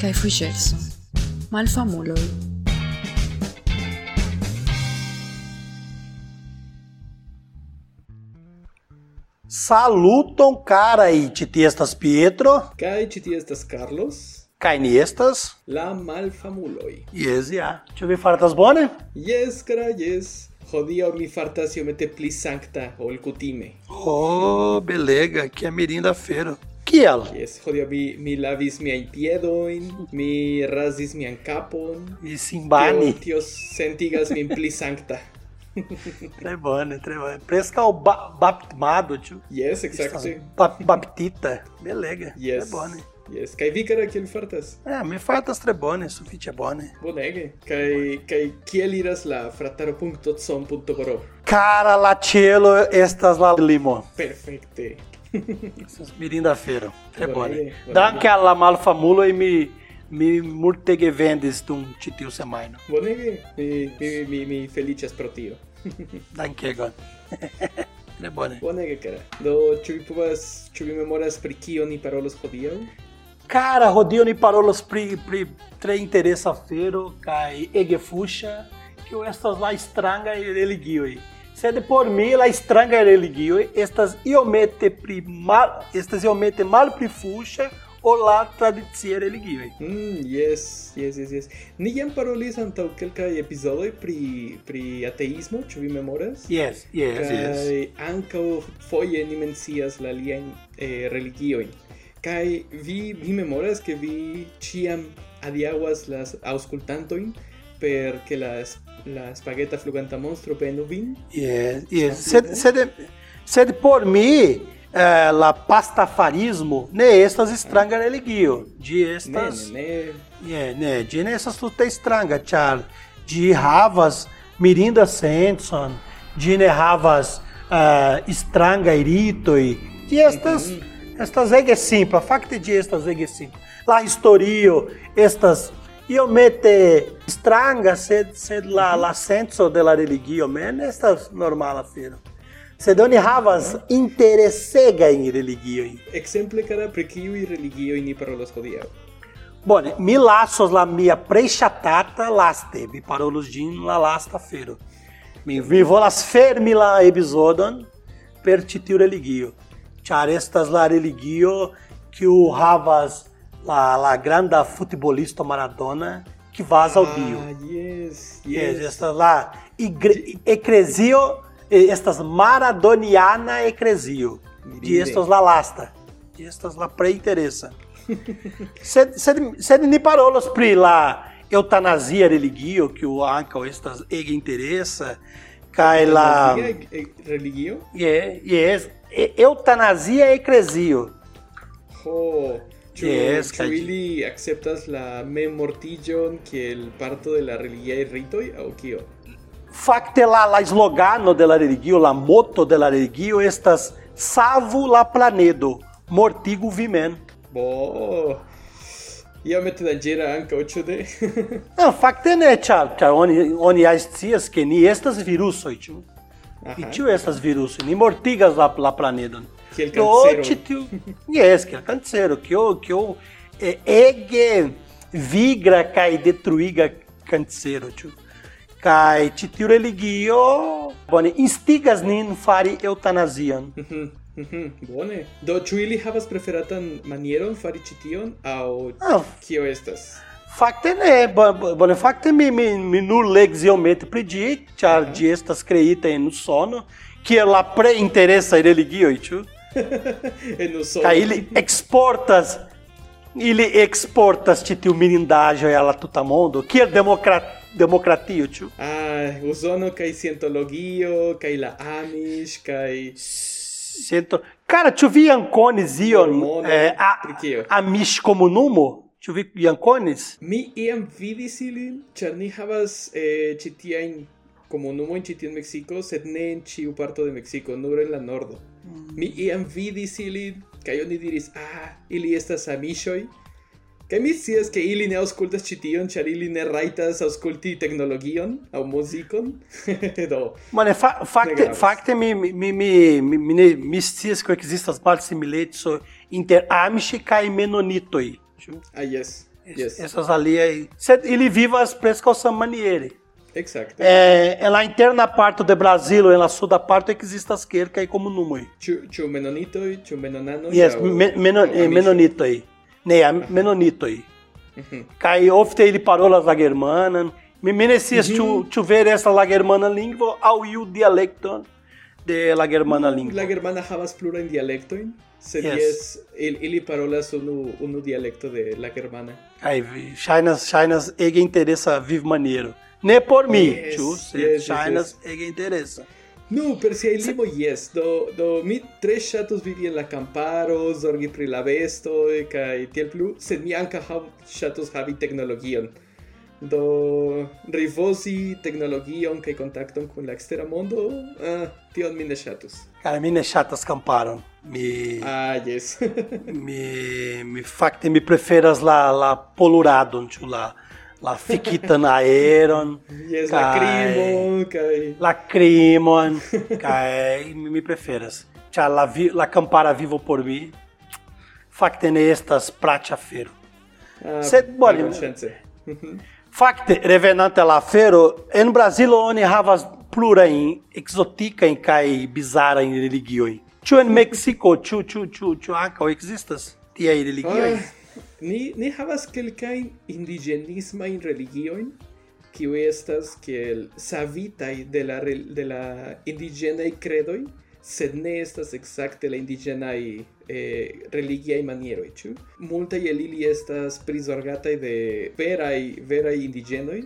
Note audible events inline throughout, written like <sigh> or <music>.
kaj fuĝeco. Malfamuloj. Saluton carai citiestas Pietro, Kaj ĉi tie estas Carlos, kaj ni estas. la malfamuloj. Jes, ja. Ĉu vi fartas bone? Jes, kara, jes. Hodiaŭ mi fartas iomete pli sankta ol kutime. Oh, belega, que mirinda feiro. Kiel? Yes, hodiaŭ mi, mi lavis miajn piedojn, mi razis mian kapon. Mi simbani. Tio, tio sentigas min pli sankta. <laughs> tre bone, tre bone. Presca o ba baptimado, tio. Yes, exacte. Ba baptita. Belega. Yes. Tre bone. Yes, kai vi kara kiel fartas? Ah, mi fartas tre bone, sufiĉe bone. Bonege. Kai kai kiel iras la frataro.com.bro? Cara la cielo estas la limo. Perfekte. Mirinda feiro. Tre Bonege, bone. bonege. Danke alla malfamulo e mi mi multege vendis dum ĉi tiu semajno. Bonege. Mi, mi, mi, mi feliĉas pro tio. Dankegon. tre bone. Bonege, kara. Do, ĉu vi povas, ĉu vi memoras pri kio ni parolos hodiaŭ? Cara, Rodrigo ni parolas pri, pri tre interesa fero kai ege fuxa que estas lá estranga religioi. sed por mi la stranga religio estas iomete pri mal estas iomete malpli fuŝa o la tradicia religio. Mm, yes, yes, yes, yes. Ni jam parolis antaŭ kelkaj epizodoj pri pri ateismo, ĉu vi memoras? Yes, yes, kaj yes. Kaj ankaŭ foje ni mencias la aliajn eh, religiojn. Kaj vi vi memoras ke vi ĉiam adiaŭas las aŭskultantojn per ke la, la spageta fluganta monstro benu vin? Yes, yes. Sed, sed, sed por mi eh, la pastafarismo ne estas estranga religio. Ĝi estas Ne, ne, ne. Yeah, ne, ne estas tute stranga, ĉar ĝi havas mirinda sencon, ĝi ne havas uh, strangaj ritoj. Ĝi estas estas ege simpla, fakte ĝi estas ege simpla. La historio estas iomete stranga, sed sed la la senco de la religio mem estas normala afero. Sed oni havas interesegajn religiojn. Ekzemple kara pri kiuj religioj ni parolos hodiaŭ? Bone, mi lasos la mia preŝatata laste, mi parolos ĝin la lasta fero. Mi, mi volas fermi la episodon per ĉi tiu religio, ĉar estas la religio kiu havas la, la granda futbolisto Maradona kvazaŭ dio. Ah, yes, Yes, yes. la igre, ecclesio, eh, estas maradoniana. Ĝi Mirinde. estas la lasta. Ĝi estas la plej interesa. <laughs> sed, sed, sed ni parolos pri la eutanasia religio, kiu ankaŭ estas ege la... Alia, eh, religio? Ye- Yes, e- eutanasia ecclesio. Ho, ĉu, Yes, ĉu kaj- ili akceptas la memmortiĝon kiel parto de la religiaj ritoj aŭ kio? Fakte la, la slogano de la religio, la moto de la religio estas savu la planedo, mortigu vi mem. Bo, iomete danĝera ankaŭ ĉu ne? Não, <laughs> fakte ne, ĉar, ĉar oni, oni ja scias ke ni estas virusoj, ĉu? E Aha. tio estas virusoj, ni mortigas la, la planedon. Kiel Do, kancero. ĉi tiu, yes, kiel kancero, kio, kio eh, ege vigra kaj detruiga kancero, ĉu? Kaj ĉi tiu religio, bone, instigas nin fari eutanazion. Mhm, mhm, Bone. Do, ĉu ili havas preferatan manieron fari ĉi tion aŭ Ah, kio estas? Fakte ne, bo- bo- bone, fakte mi, mi, mi nur legis iomete pri ĝi, ĉar ĝi estas kreita en Usono, kiel la plej interesaj religioj, ĉu? En Usono. Kaj ili eksportas ili eksportas ĉi tiu mirindaĵoj al la tuta mondo, kiel demokra, demokratio, ĉu? Ah, Usono kaj Scientologio kaj la Amish kaj Sento... Cara, ĉu vi jam konis ion eh, a, amish komunumo? Ĉu vi jam konis? Mi iam vidis ilin, ĉar ni havas eh, ĉi tiajn komunumojn ĉi tie en Meksiko, sed ne en ĉiu parto de Meksiko, nur en la nordo. Mi iam vidis ilin, kaj oni diris, ah, ili estas amiŝoj. Kaj mi scias ke ili ne aŭskultas ĉi tion, ĉar ili ne rajtas aŭskulti teknologion aŭ muzikon. <laughs> Do, Mane, fa, fakte, fakte mi, mi, mi, mi, mi, ne- mi scias que ekzistas malsimileco inter Amish kaj Menonitoj. Ah, yes. Yes. Essas ali aí. Cê- Ele vive as prescaução Exacto. É, ela interna parte do Brasil, ela suda parte é que existe as querca aí como número. Chu, chu menonito, chu menonano. Yes, o- me- o eh, menonito aí. Ne, a- menonito aí. Uhum. Cai ofte ele parou las lagermanan. Me menecias tu, tu ver essa lagermana língua ao iu dialecto de lagermana língua. La germana havas plura en dialectoin. Se Yes. il, ili parolas unu, unu dialecto de la germana. Aí, Chinas, Chinas, ega interessa vive maneiro. Ne por mim, Yes, tu, yes, yes, Chinas, ega interessa. No, per si limo yes, do, do mi tres chatos vivi en la camparo, zorgi pri la besto, kai tiel plu, sed mi anca hav chatos havi teknologion. Do rifosi teknologion kai kontakton kun la ekstera mondo, ah, tion mi ne chatus. Cara, mine chatas camparam. Me, Ah, yes. <laughs> me, me facte me preferas la, la polurado, tu, la, la fiquita na aeron. <laughs> yes, la Kai- crimo, kai... Lacrimon, kai, me preferas. Tja, la, vi, la campara vivo por mi. Facte ne estas pratia fero. Ah, Sed, bone. <laughs> Facte revenante la fero, en Brasilo oni havas plurajn ekzotikajn kaj bizarajn religiojn. Ĉu en Meksiko, ĉu ĉu ĉu ĉu ankaŭ ekzistas tiaj religioj? Ah, ni, ni havas kelkajn indigenismajn religioin kiu estas kiel savitaj de la, de la indigenaj kredoj sed ne estas exacte la indigenaj eh, religiaj manieroj, ĉu? Multaj el ili estas prizorgataj de veraj, veraj indigenoj,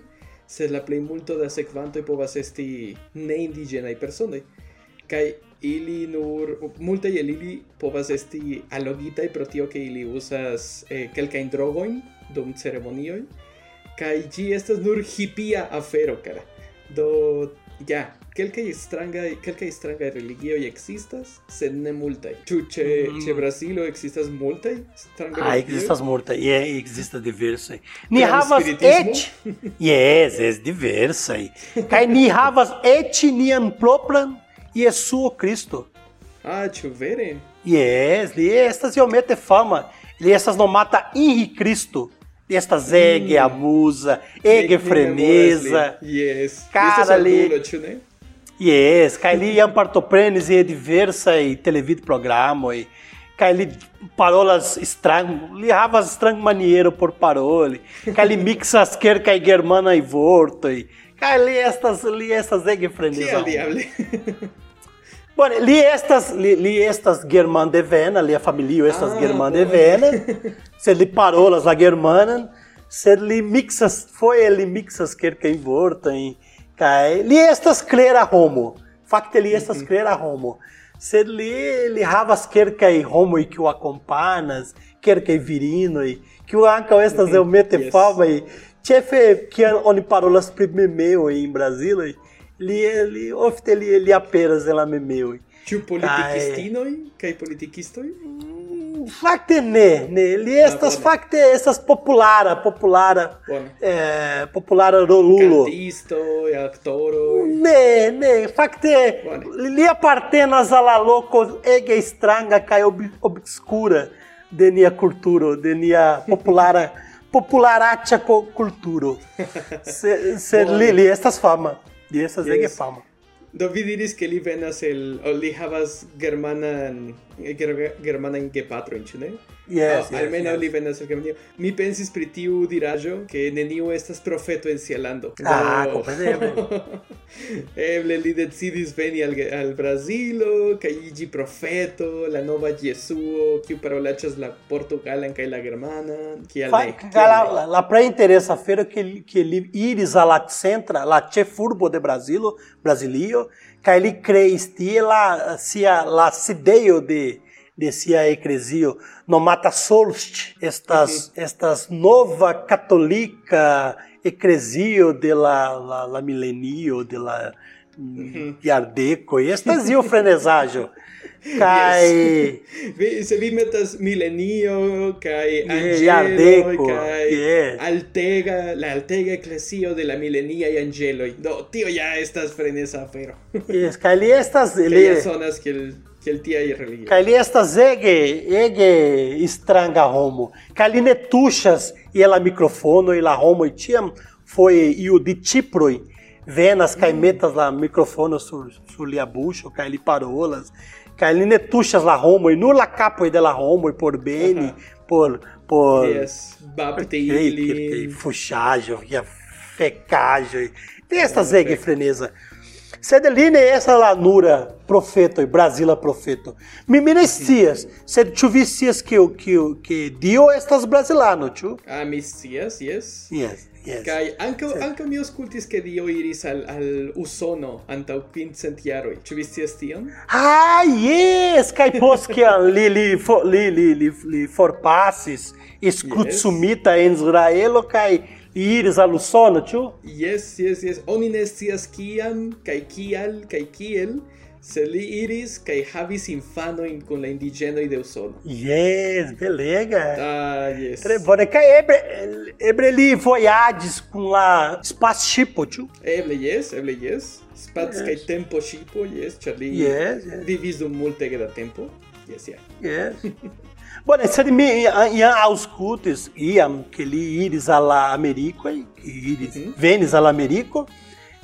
sed la plejmulto da sekvantoj povas esti ne indigenaj personoj. Kaj ili nur multaj el ili povas esti allogitaj pro tio ke ili uzas eh, kelkajn drogojn dum ceremonioj kaj ĝi estas nur hipia afero kara. Do ja, kelkaj strangaj kelkaj strangaj religioj ekzistas, sed ne multaj. Ĉu ĉe ĉe Brazilo ekzistas multaj strangaj Ah, ekzistas multaj, je, ekzistas diversaj. Ni havas eĉ, jes, es diversaj. Kaj ni havas eĉ nian propran Jesuo Cristo. Ah, ĉu vere? Yes, li estas iomete fama. Li estas nomata Henri Cristo. Li estas ege amusa, ege Mi- mi freneza. Yes. Cara, Estas li- ne? Yes, kaj li jam partoprenis je diversaj televidprogramoj. Kaj li parolas strang, li havas strang maniero por paroli. Kaj li mixas kelkaj germanaj vortoj. Kaj li estas, li estas ege Kial freneza. diable? Bone, li estas, li, li estas german devena, lia familio estas Ah, german bone. devena. <laughs> Sed li parolas la germanan, sed li mixas, foje li mixas kelkajn vortojn. Kaj li estas klera homo. Fakte li estas klera homo. Sed li, li havas kelkaj homoj kiu akompanas, kelkaj virinoj, kiu ankaŭ estas iomete Yes. famaj. Ĉefe kiam oni parolas pri memeoj en Braziloj, li, li ofte li, li aperas en la memeoj. Ĉu politikistinoj kaj politikistoj? Fakte ne, ne, li estas bone. fakte estas populara, populara, Bone. eh, populara rolulo. Cantistoj, aktoroj. Ne, ne, fakte Bone. li apartenas al la loko ege stranga kaj ob, obscura de nia kulturo, de nia populara <laughs> popularaĉa ko- kulturo. <laughs> Se, se li, li estas fama, li estas Yes. ege fama. Do vi diris ke li venas el o li havas germanan ger, germanan gepatrojn, ĉu ne? Yes, Ah, yes, almenaŭ yes. li venas el Germanio. Mi pensis pri tiu diraĵo ke neniu estas profeto en sia lando. Ah, Do- kompreneble. <laughs> Eble li decidis veni al, al Brazilo kaj iĝi profeto, la nova Jesuo, kiu parolaĉas la portugalan kaj la germanan. Kial ne? La, la, la pré-interessa feira que, ele- que ele iris a la centra, la ĉefurbo de Brazilo, Brasilio, kaj li kreis tie la sia la sidejo de de sia eklezio nomata Solst, estas estas nova katolika eklezio de la la, la milenio de la Iardeco, estas io frenesaĵo. Kaj Vi, se vi metas milenio anĝeloj Ardeko, kaj yeah. altega la altega eklezio de la mileniaj anĝeloj. Do tio ja estas frenesa afero. yes, kaj li estas <laughs> li, sonas que el tia e. Kaili estas ege, ege stranga homo. Kaili ne tuŝas je la mikrofono e la homoj ĉiam foi iu di ciproi venas kaj metas la mikrofono sur, sur lia buŝo kaj li parolas. Kaj li ne tuŝas la homoj, nur la kapoj de la por beni, por por Yes, bapte Ei, que- ilin. fuŝaĵo, via fekaĵoj. Tem estas ege freneza. Sed li ne estas la nura profeto, Brasila profeto. Mi mi ne scias, sed ĉu vi scias ke ke ke Dio estas brazilano, ĉu? Ah, mis tias, yes. Yes, yes. Kai ankaŭ ankaŭ mi aŭskultis ke Dio iris al al Usono antaŭ kvincent jaroj. Ĉu vi scias tion? Ah, yes! Kaj post kiam <laughs> li li li li li, li forpasis escrutsumita en Israelo kaj iris al Usono, ĉu? Yes, yes, yes. Oni ne scias kiam kaj kial kaj kiel, se li iris kaj havis infanojn kun la indiĝenoj de Usono. Yes, belega. Ah, yes. Tre bone. Kaj ebre, ebre li vojaĝis kun la spaceshipo, ĉu? Eble yes, eble yes. Spats kaj tempo ŝipo, yes, ĉar li Yes, yes. vivis dum multege da tempo. Yes, ja. Yes. <laughs> Bone, sed mi iam auscultis iam que li iris alla Americo, iris mm -hmm. venis alla Americo,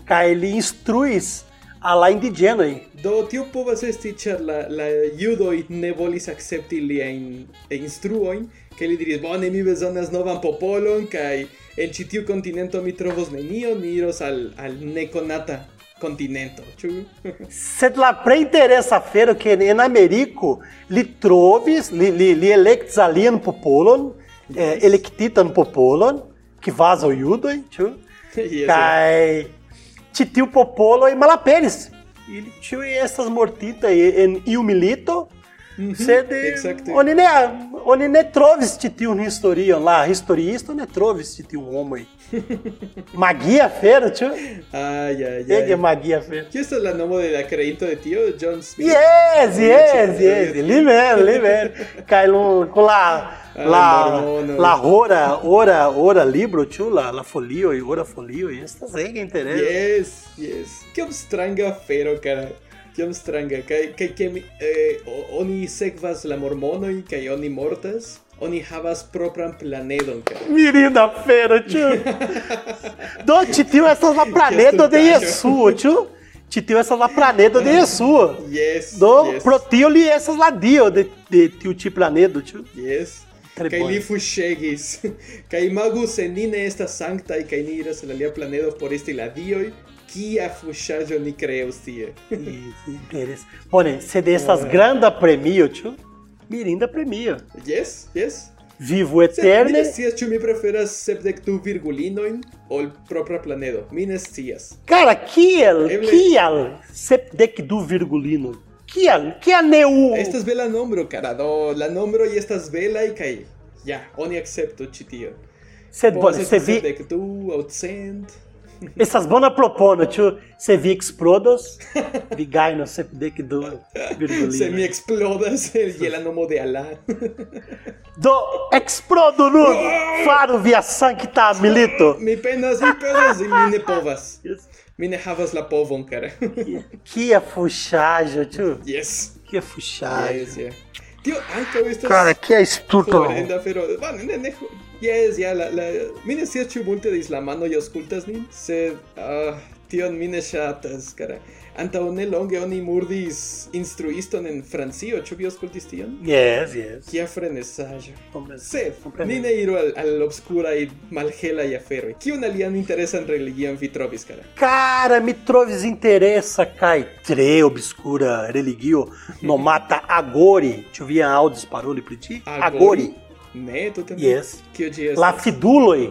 kaj li instruis alla indigenoi. Do tio povas esti ĉar la la judoj ne volis akcepti liajn eh, instruojn, ke li diris bone mi bezonas novan popolon kaj en ĉi tiu kontinento mi trovos nenion, mi iros al al nekonata kontinento, ĉu? Sed la plej interesa afero ke en Ameriko li trovis, li, li, li elektis alian popolon, eh, elektitan popolon, kvazaŭ judoj, ĉu? yes, Kaj ĉi tiu popolo malaperis. Ili ĉiuj estas mortitaj en iu milito, sed eh, Exacte. oni ne oni ne trovis ĉi tiun historion, la historiisto ne tiun homoj. <laughs> Magia afero, ĉu? Ai, ai, Ege ai. magia afero. Kio estas la nomo de la creinto de tio? John Smith? Yes, yes, yes. Li mem, li mem. Kaj lu- com la Ah, la hora, ora, ora libro, ĉu? La la folioj, ora folioj. Estas ege interesa. Yes, yes. Kiom stranga afero, cara. Kiom stranga. Kaj kaj ke mi- eh, oni sekvas la mormonoj kaj oni mortas. Oni havas propran planedon, cara. Mirinda feira, tio. Do titio essas la planeta de. Yesu, tio. Titio essas la planeta de Yesu. Yes. Do yes. pro tio li essas la dio de, de tio ti planeta, tio. Yes. Kaj li fuŝegis. <laughs> Kaj imagu se ni ne estas sanktaj kaj ni iras al alia planedo por esti la dioj, kia fuŝaĵo ni kreus tie. Interes. Bone, se de essas granda premio, tio. Mirinda premio. yes, yes. Vivo Sed mi eterne. scias ĉu mi preferas sepdek du virgulinojn ol propra planedo. Mi ne scias. Cara, kiel, Eble- kiel sepdek du virgulino. Kiel, kiel ne u... Estas bela nombro, cara. Do la nombroj estas belaj kaj ja, oni akceptu ĉi tion. Sed bone, se vi... sepdek du aŭ cent. Essas bona propono, tio. Se vi explodos, <laughs> vi gajno sepdek du virgulino. Se mi eksplodas je la nomo de Allah. Do explodo nu faru via sancta milito. mi penas, mi penas, e mi ne povas. Mi ne havas la povon, cara. Kia fuŝaĵo, tio. yes. Kia fuŝaĵo. Yes, yeah. Tio ankaŭ estas Cara, kia horrenda, bueno, ne, ne, yes, ja, la, la, mi ne scias ĉu multe de islamanoj aŭskultas nin, sed ah, tion mi ne ŝatas, cara. Antaŭ ne longe oni murdis instruiston en Francio, ĉu vi aŭskultis tion? Yes, yes. Kia frenesaĵo. Sed, ni ne iru al, al obscuraj malhelaj aferoj. Kiun alian interesan religion vi trovis, cara? Cara, mi trovis interesa kaj tre obscura religio nomata <laughs> Agori. Ĉu vi aŭdis paroli pri ĝi? Agori. Ne, tute ne. Yes. Kio ĝi estas? La fiduloj,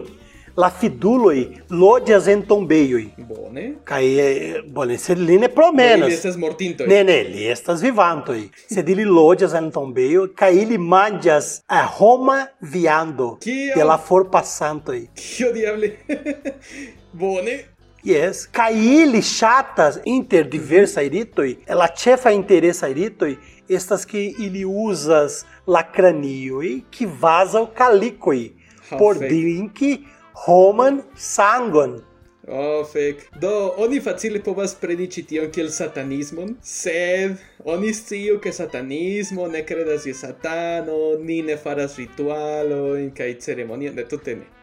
la fiduloj loĝas en tombejoj. Bone. Kaj eh, bone, sed li ne promenas. estas mortintoj. Ne, ne, li estas vivantoj. Sed ili loĝas en tombejo kaj ili manĝas a homa viando Kio? de la forpasantoj. Kio diable? <laughs> Bone. Yes, kai ili chatas inter diversa iritoi, la chefa interesa iritoi estas que ili usas la cranioi que vaza o calicoi oh, por drinki homan sangon. Oh, fek. Do, oni facile povas preni ĉi tion kiel satanismon, sed oni sciu ke satanismo ne kredas je satano, ni ne faras ritualojn kaj ceremoniojn, ne tute ne.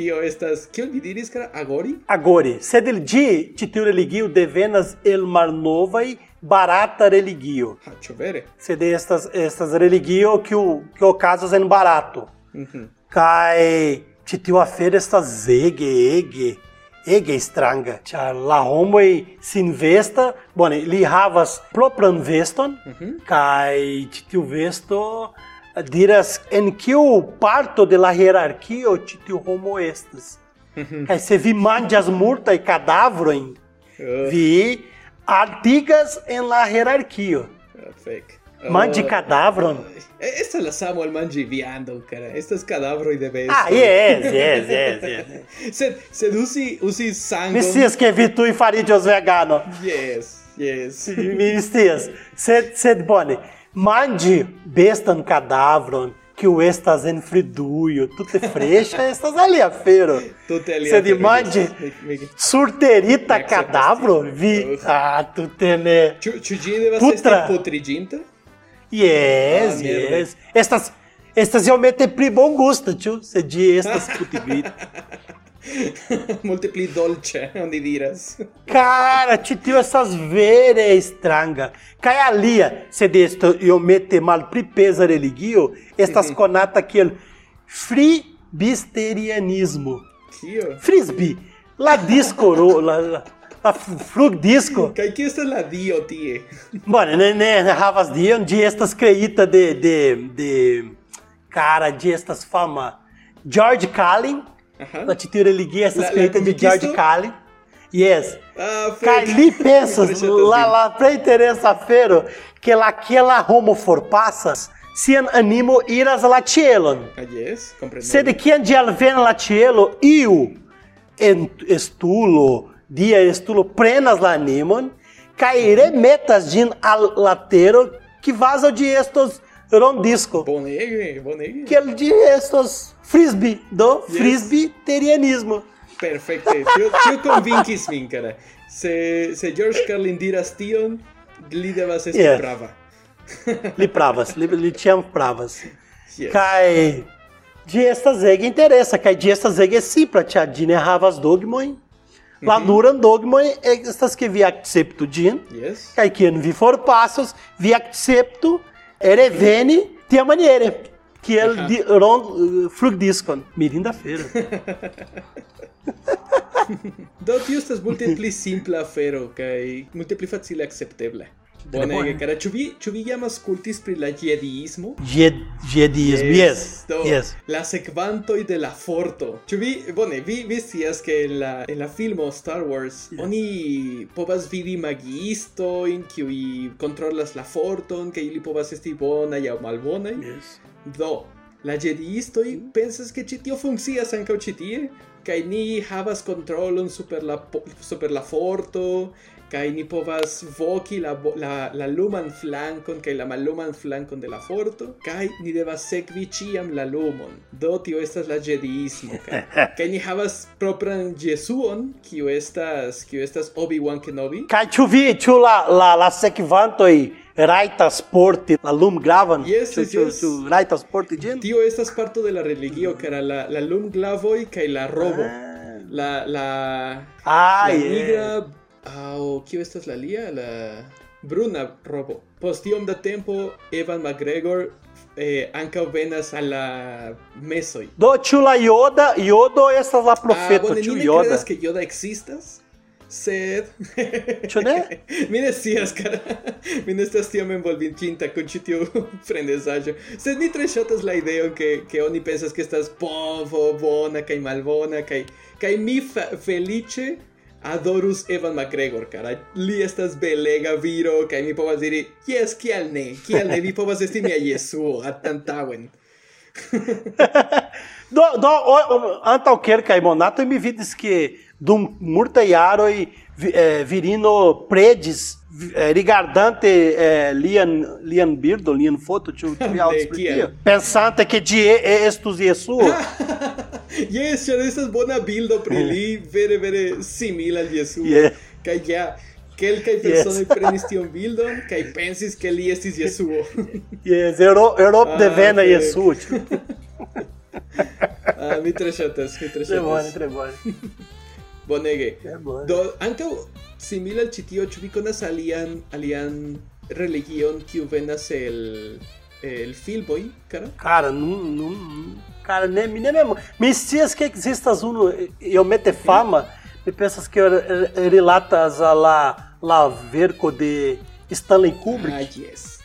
Tio estas, kiel vi diris, kara, agori? Agora, sed il di titiu religio devenas el malnovaj barata religio. Ha, ĉu vere? Sed estas estas religio que o que okazas en barato. Mhm. Kai titiu afero estas ege ege ege stranga. Ĉar la homoj s'investa, bone, li havas propran veston kaj titiu vesto diras en kiu parto de la hierarquio titiu homo estas. Kaj se vi manĝas multaj kadavrojn, Oh, vi altigas en la hierarquio. oh, fek. Manĝi Oh, kadavron. eh, Estas las amo al mangi viando, cara. Estas cadavroj de besto. Ah, yes, yes, yes, yes. <laughs> Sed, sed usi, usi sangon. Messias que vi tu e faridios vegano. Yes, yes. Messias, sed, sed bone, mandi bestan cadavron, que o estas en friduio, tutte fresca, <laughs> estas ali a feiro. Tutte ali Mi- mi- surterita Nexa cadavro, vi, ah, tutte ne. Devas Putra. esti putriĝinta? Yes, Ah, yes. Estas, estas realmente pri bom gusto, tio, se di estas <laughs> putigrit. <laughs> Multe pli dolĉe, oni diras. Cara, titio essas vere stranga. Cai alia, se desto io mette mal pri pesa religio, estas conata kiel fribisterianismo. Kio? Frisbee, la disco, la, la, la flug disco. Kaj kio estas la dio tie? Bone, ne, ne havas dion, di estas creita de, de, de, cara, di estas fama. George Carlin, Religia estas La- la creita de? George Carlin. Yes. Ah, Cai fek. li pensas, lá, lá pra interessafeiro, que aquela homo forpassas, sian animo iras la cielon. Ah, yes, kompreneble. Sed quien di alven la cielo, iu en estulo, dia estulo, prenas la animon, kai remetas gin al latero, que vaza de estos rondisco. Bonege, bonege. Que el de estos frisbee, do Yes. frisbee terianismo. Perfekte. Tio tio konvinkis min, cara. Se se George Carlin diras tion, li devas esti Yes. prava. <laughs> Li pravas, li, li tinham pravas. Yes. Kai de estas ege interessa, kai de estas ege simpla, tia dine havas dogmoi. La nuran dogmoi estas que vi accepto din, Yes. kai quien vi forpassos, vi accepto, ere veni, tia maniere. Que el di, ron, uh, flugdiscon. Mirinda feira. <laughs> Do tio estas multe pli simpla afero kaj pli facile akceptebla. Bonege, cara, ĉu vi, ĉu vi jam aŭskultis pri la jediismo? Jed, jediismo, yes, yes, yes. La sekvantoj de la forto. Ĉu vi, bone, vi, vi scias ke en la, en la filmo Star Wars yes. oni povas vidi magiistojn kiuj kontrolas la forton, kaj ili povas esti bonaj aŭ malbonaj. Yes. Do, la jediistoj mm. pensas ke ĉi tio funkcias ankaŭ ĉi tie, kai ni havas kontrolon super la super la forto kaj ni povas voki la, la, la luman flankon kaj la malluman flankon de la forto kaj ni devas sekvi ĉiam la lumon. Do tio estas la jediismo kaj, kaj <laughs> ni havas propran Jesuon kiu estas kiu estas Obi-Wan Kenobi. Kai ĉu vi, ĉu la, la, la sekvantoj rajtas porti la lum gravan? Yes, Ĉu- yes, ĉu- rajtas porti ĝin? Tio estas parto de la religio, cara la, la lum glavoi kaj la robo. La, la, Ah, la nigra, au, kio estas la lia? La bruna robo. Post tiom da tempo, Evan McGregor eh, ankaŭ venas al la mesoj. Do ĉu la Yoda, Yodo estas la Ah, profeto, bone, ĉu ni Yoda? ke Yoda ekzistas? Sed... <laughs> Ĉu <laughs> <laughs> ne? Mi ne scias, cara. Mi ne estas tiom envolvintinta kun ĉi tiu frenezaĵo. Sed mi tre ŝatas la ideon ke ke oni pensas ke estas povo bona kaj malbona kaj kaj mi feliĉe adorus Evan McGregor, cara. Li estas belega viro kaj mi povas diri, "Jes, kial ne? Kial ne? Vi povas esti mia Jesuo antaŭen." <laughs> Do, do, antaŭ kelkaj monatoj mi vidis ke dum multaj jaroj eh, virino predis eh, rigardante eh, lian lian birdo, lian foto, ĉu <laughs> vi aŭdis pri kiel? tio? Pensante ke ĝi estus Jesuo. <laughs> <laughs> Yes, Char, estas bona bildo pri li, <laughs> vere, vere simila al Jesuo. Yeah. Kaj ja, kelkaj personoj prenis tion bildon, kaj pensis ke li estis Jesuo. <laughs> Yes, Euro, Europe Ah, devena ok. Jesu. ah, mi tre ŝatas, mi tre Tre bone, ŝatas. tre bone. Bonege. Bone. Do, ankaŭ simila al ĉi tio, ĉu vi konas alian, alian religion kiu venas el, el filmoj, kara? Cara, não, não, cara, nem, nem mesmo. Me dias que existas um, eu mete fama, me pensas que relatas a lá, lá verco de Stanley Kubrick. Ah, yes.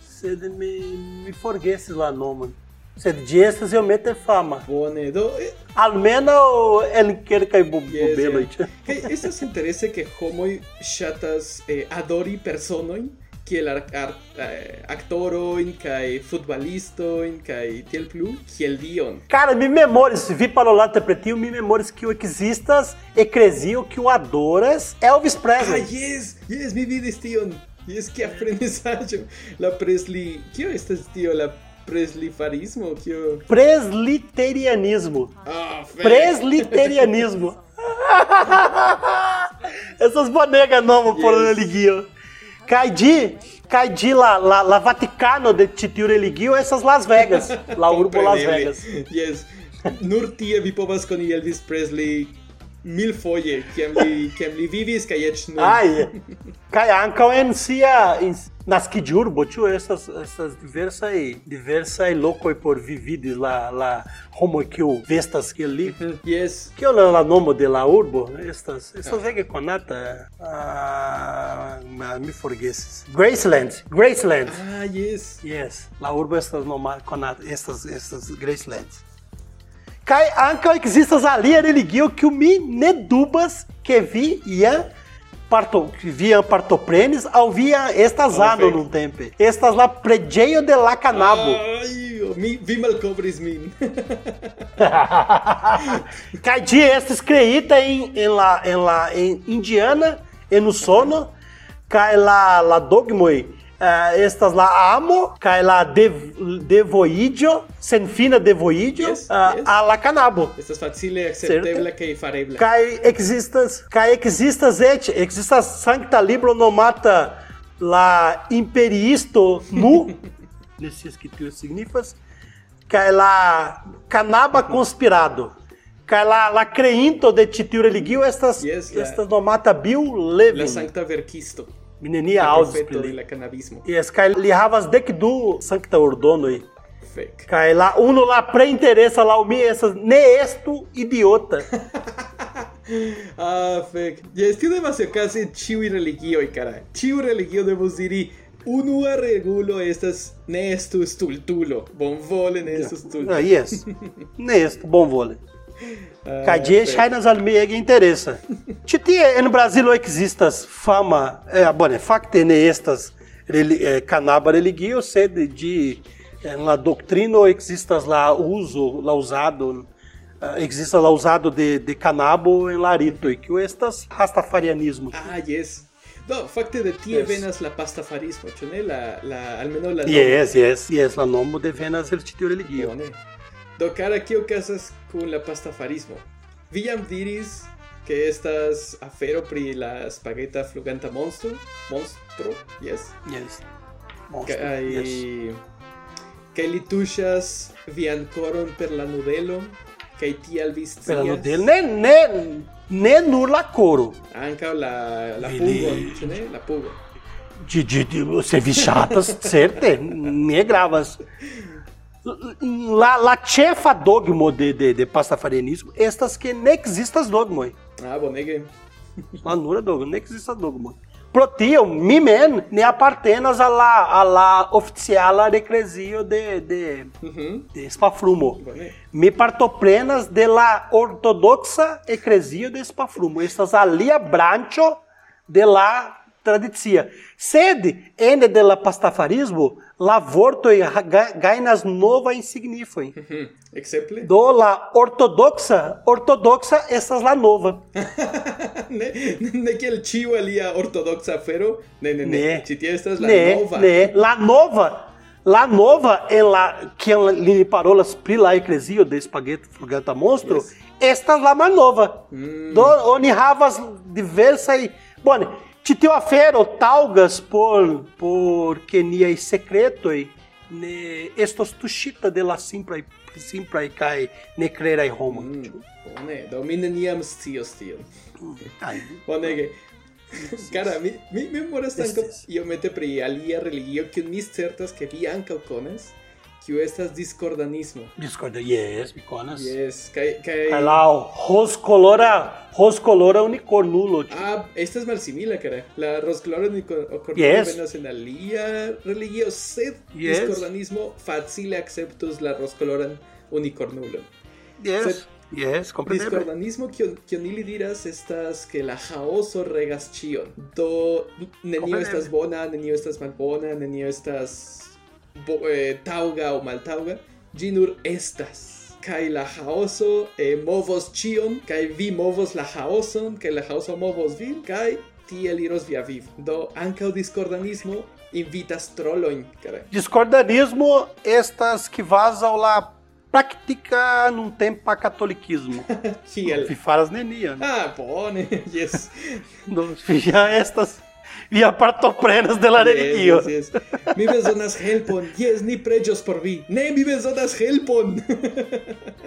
Você me, me forgueses lá não, mano. Você dias eu mete fama. Bone, do, eh, Almeno ele quer cair bo- Yes, bobelo. yeah. Kaj estas interese ke homoj ŝatas eh, adori personojn kiel ar, ar, eh, aktorojn kaj futbalistojn kaj tiel plu kiel dion. Cara, me memores, vi para o lado interpretio, me memores que o existas, ecresio, que o adoras, Elvis Ah, Presley. yes, yes, mi vidis tion. Yes, que aprendizaĵo. La Presley, kio estas tio la Preslifarismo, kio Presliterianismo. Ah, fek. Presliterianismo. <laughs> Essas bonegas novas por Yes. Cai de, cai de lá, lá, lá Vaticano de titio religio, essas Las Vegas. La Urbo Las. Vegas. Yes. Nur tie vi povas koni Elvis Presley milfoje, kiam li, kiam li vivis kaj eĉ nun. Ai, cai ankaŭ en sia en, nascidi urbo, tio, essas, essas diversas diversas lokoj por vividis la la homo kiu vestas kiel li. Yes. Kio la, la nomo de la urbo? Estas estas ege konata. Ah, mi forgesis. Graceland, Graceland. Ah, yes. Yes, la urbo estas noma konata, estas estas Graceland. Kai ankaŭ ekzistas alia religio kiu mi ne dubas ke vi ia parto via partoprenis au via estas ano num tempo. Estas la preĝejo de la Canabo. Ai, mi, vi malkovris min. <laughs> Kaj ĝi estis kreita en, en, la, en la en Indiana, en Usono, kaj la, la dogmoj uh, estas la amo kaj la dev, devoiĝo, senfina devoiĝo Yes, uh, yes. a la Canabo. Estas facile acceptebla kaj farebla. Kaj existas, kaj existas et, existas sancta libro nomata la imperiisto nu, nesses que tio signifas, kaj la canaba conspirado. Kaj la, la creinto de titio religio estas, Yes, la- estas nomata Bill La Levin. sancta verkisto. Minenia profeto pri la cannabismo. Yes, kaj li havas dek du sancta ordonoj. Fek. Kaj la uno la preinteresa la mi estas ne estu idiota. Ah, fek. Yes, tio devas okazi en ĉiuj religioj, kara. Ĉiu religio devus diri unua regulo estas ne estu stultulo. Bonvole ne estu stultulo. Ah, yes. Ne estu. Ah, Cadê fek. Chainas al mi ege interesa. Titi en Brasilo existas fama, bone, fakte ne estas canaba religio, sed de en la doctrino existas la uso, la usado, exista la usado de, de canabo en la rito, que estas rastafarianismo. Ah, yes. Do, fakte de tie Yes. venas la pastafarismo, ĉu ne? La, la, almenaŭ la nomo. Yes, yes, yes, la nomo devenas el titio religio. Bone. Do cara kio casas kun la pastafarismo. Vi jam diris que estas afero pri la spageta fluganta monstro, monstro, yes. Yes. Monstro. Kaj yes. kaj li tuŝas vian koron per la nudelo kaj tial vi scias. Per la nudelo ne ne ne nur la coro. Ankaŭ la la pugon, ĉu ne? La pugon. Gi, gi, se vi chatas, certe, ne gravas. La, la chefa dogmo de, de, de pastafarianismo, estas que ne existas dogmo. Ah, bonege. La nura dogmo, ne existas dogmo. Pro tio, mi men, ne apartenas a la, a la oficiala recresio de, de, Mhm. de Spafrumo. Bone. Mi partoprenas de la ortodoxa ecresio de Spafrumo. Estas alia brancho de la tradicia. Sed ene de la pastafarismo, la vortoi ga- gainas nova insignifoi. Mhm. <laughs> Ekzemple? Do la ortodoxa, ortodoxa estas la nova. <laughs> ne, ne kiel ĉiu alia ortodoksa afero. Ne, ne, ne. Ne. Ĉi tie estas la ne, nova. ne, la nova. La nova, en la, que li parolas pri la eklezio de spaghetti fluganta monstro, Yes. estas la malnova. Mm. Do oni havas diversaj bone, Ci tio afero talgas por por keniaj sekretoj ne estos tuŝita de la simplaj simplaj kaj nekreraj homoj. Mm, bone, do mi neniam scios tion. Mm, Bonege. <laughs> Cara, mi, mi memoras ankaŭ iomete pri alia religio, kiun mi certas ke vi ankaŭ konas. Kiu estas discordanismo. Discorda, yes, mi konas. Yes, kaj kaj Kaj la roscolora, roscolora unicornulo. ĉu? Ah, esta es malsimila, cara. La roscolora unicornulo Yes. venas en alia religio, sed Yes. discordanismo facile acceptus la roscoloran unicornulon. Yes, sed- yes, kompreneble. Discordanismo kion kion ili diras estas ke la chaoso regas ĉion. Do nenio estas bona, nenio estas malbona, nenio estas eh, taŭga aŭ maltaŭga. Ĝi nur estas. Kaj la chaoso eh, movos ĉion, kaj vi movos la chaoson, kaj la movos vin, kaj tiel iros via vivo. Do ankaŭ discordanismo invitas trolojn, caray. Discordanismo estas que vaza la prática num tempo para catolicismo. <laughs> Kiel? Vi faras neniam. Ah, bone, <laughs> yes. Do- Via estas via partoprenas de la religio. Yes, yes, yes. Mi bezonas helpon. Yes, ni preĝos por vi. Ne, mi bezonas helpon.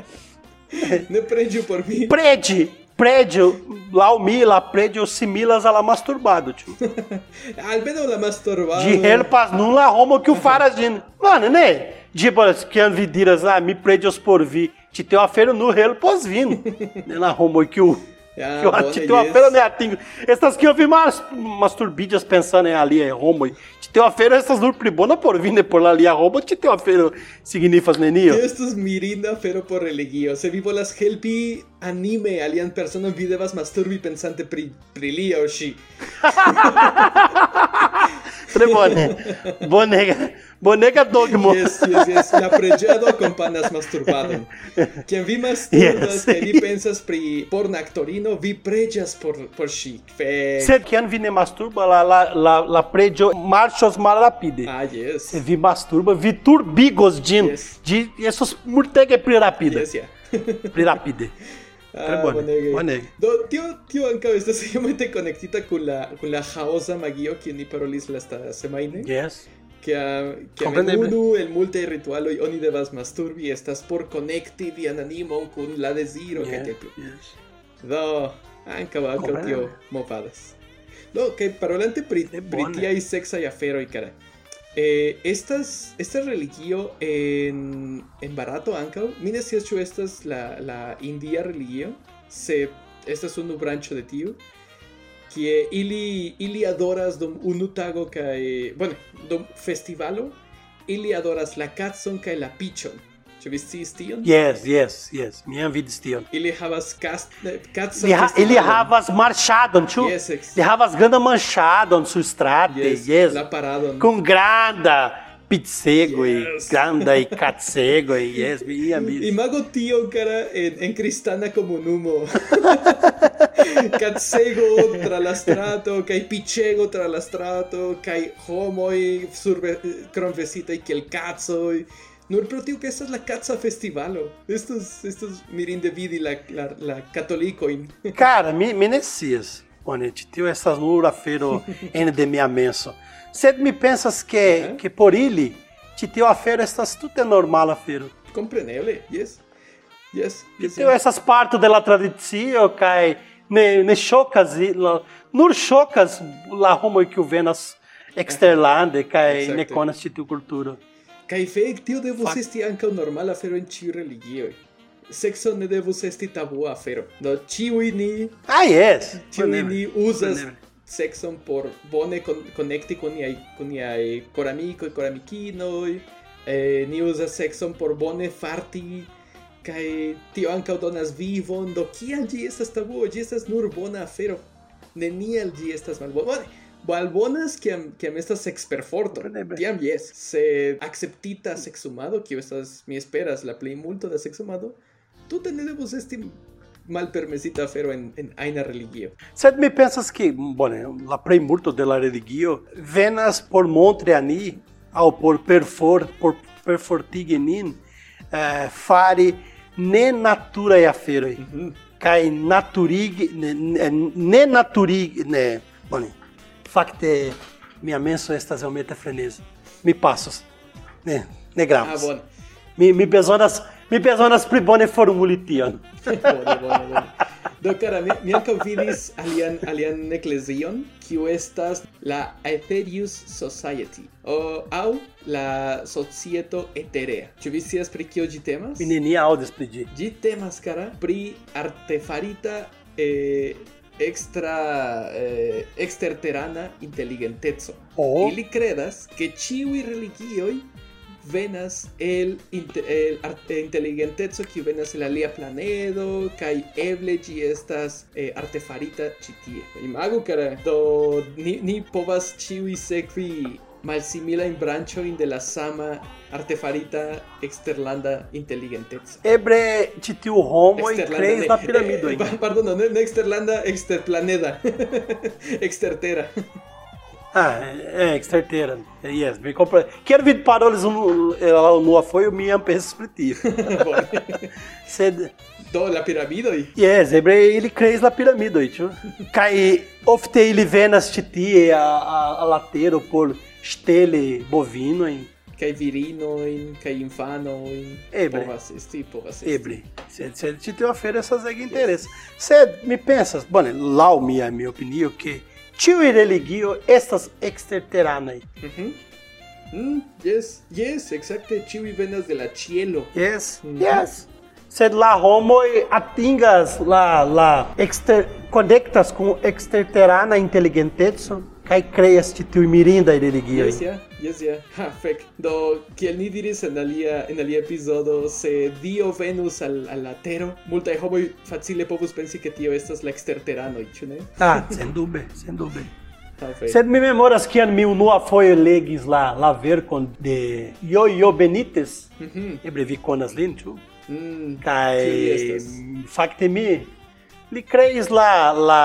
<laughs> ne preĝu por mi. Prede, prédio, lá o mi, lá prédio similas a la masturbado, tio. <laughs> Almeno la masturbado. De helpas nun la homo que o faras din. Mano, né? Tipo, que vi diras, ah, mi prédios por vi. Te tem uma feira no relo pós vindo. <laughs> Né, Na homo que o Ah, que eu tem uma feira né atingo. Essas que eu vi mas umas turbídeas pensando em ali é homo. Te tem uma feira essas nur pribona por vindo por lá ali a homo, te tem uma feira signifas nenio. Estos mirinda fero por religio. Se vi volas helpi anime alian personon vi devas masturbi pensante pri pri li aŭ ŝi. Tre bone. Bonega, bonega dogmo. Yes, yes, yes. La preĝado akompanas masturbadon. Kiam vi masturbas Yes. kaj vi pensas pri porna aktorino, vi preĝas por por ŝi. Fe. Sed que vi ne masturba la la la la marchos mal rapide. Ah, yes. Você vi masturba, vi turbigos din, Yes. de esses murtega pri rapida. Yes, yeah. Pri rapide. <laughs> Tre bone, bonege. bonege. Do, tio, tio ankaŭ estas iomete konektita kun la, kun la ĥaosa magio kiun ni parolis lasta semajne. Yes. Que a, que a Compreneble. menudo el multe ritualoj oni devas masturbi estas por konekti vian animon kun la deziro kaj Yeah, tiel plu. yes. Do, ankaŭ ankaŭ tio Compreneble. movadas. Do, kaj parolante pri, Ne pri bone. tiaj seksaj aferoj, cara. Eh, estas, esta religio en, en Barato ankaŭ, mi ne scias ĉu estas la, la india religio, se estas unu branĉo de tiu, kie ili, ili adoras dum unu tago kaj, bueno, dum festivalo, ili adoras la kacon kaj la Ĉu vi sciis tion? Yes, yes, yes. Minha vida tion. Ili havas kas- kacon Ele, ha, ele havas marchadon, tio. Yes, ex. Ele havas ganda manchadon su strate, Yes, yes. la paradon. Com granda pizzego Yes. e granda e <laughs> catsego e yes, minha vida. Imago tio, cara, en, en cristana comunumo. <laughs> Catsego tra la strato, kai pichego tra la strato, kai homoi surve, kronvesitai kiel katsoi. Nur pro tio que esta es la Katza Festivalo. Estos, estos mirin de vidi la, la, la catolicoin. <laughs> Cara, <laughs> mi, mi necias. Te tio essas nura fero ene de minha menso. Sed mi pensas que, Uhum. que por ili, te tio a fero estas tudo é normal a fero. Compreneble, yes. Yes. Yes, tio essas partes de la tradicio kai ne, ne chocas la, nur chocas la homo que o venas exterlande kai Exacte. ne conas te tio cultura. Kai fek tio devus esti ankaŭ normala afero en ĉiu religio. Sexo ne devus esti tabua afero. Do ĉiuj ni Ah yes. Ĉiuj ni uzas sexon por bone kon konekti kun niaj kun niaj koramikoj, koramikinoj. Eh, ni uzas sexon por bone farti kaj tio ankaŭ donas vivon. Do kial ĝi estas tabuo? Ĝi estas nur bona afero. Neniel ĝi estas malbona. Bone, Malbonas kiam kiam estas sexperforto. Kompreneble. Tiam yes, se acceptita sexumado, kio estas mi esperas la plej multo da sexumado, tute ne devus esti malpermesita afero en en ajna religio. Sed mi pensas que, bone, la plej multo de la religio venas por montri a ni ao por perfor, por perfortigenin, eh, fare ne natura e aferoi. Kai naturig, ne, ne, ne naturig, ne, boni, Fakte mia menso estas iomete freneza. Mi passos. Ne, ne gravas. Ah, bone. Mi mi bezonas mi bezonas pli bone formuli tion. <laughs> bone, bone, bone. Doctora, mi, mi ankaŭ vidis alian alian eklezion, kiu estas la Aetherius Society o au la societo eterea. Ĉu vi scias pri kio ĝi temas? Mi nenia aŭdis pri ĝi. Ĝi temas, cara, pri artefarita eh, extra eh, exterterana inteligenteco. Oh. Ili credas que ĉiuj religioj venas el, el arte, inteligenteco kiu venas el alia planedo kaj eble ĝi estas eh, artefarita ĉi tie. Imagu, cara, do ni, ni povas ĉiuj sekvi malsimilajn branĉojn de la sama artefarita exterlanda inteligenteco. Ebre ĉi tiu homoj Exterlanda, kreis la piramidoj. <laughs> eh, eh, pardon, no, ne exterlanda, exterplaneda. Extertera. Ah, é, é exterteira. Yes, mi compre... Quero paroles um, ela nua foi pri tio. Bone. Sed Do la piramidoj. Yes, ebre ili kreis la piramidoj, ĉu? <laughs> Kaj ofte ili venas ĉi tie a, a, a latero por ŝteli bovinojn. Kaj virinojn, kaj infanojn. Eble. Povas esti, povas esti. Ebre, sed, sed ĉi tiu afero estas ege interesa. Sed mi pensas, bone, laŭ mia mia opinio, ke ĉiuj religio estas eksterteranaj. Mhm. Mm, yes, yes, exacte, ĉiuj venas de la ĉielo. Yes, Mhm. yes. Sed la homoj atingas la la exter konektas kun eksterterana inteligenteco kaj kreas ĉi tiuj mirindaj religioj. Yes, ja, yes, ja. <laughs> Ha, fek. Do, kiel ni diris en alia, en alia epizodo, se Dio venus al, al la tero, multaj homoj facile povus pensi ke tio estas la eksterteranoj, ĉu ne? Ah, <laughs> sendube, sendube. Sed mi memoras kiam mi unua foje legis la la verkon de Yo-Yo Benitez. Mhm. Eble vi konas lin, ĉu? Mm, Kaj fakte mi li kreis la la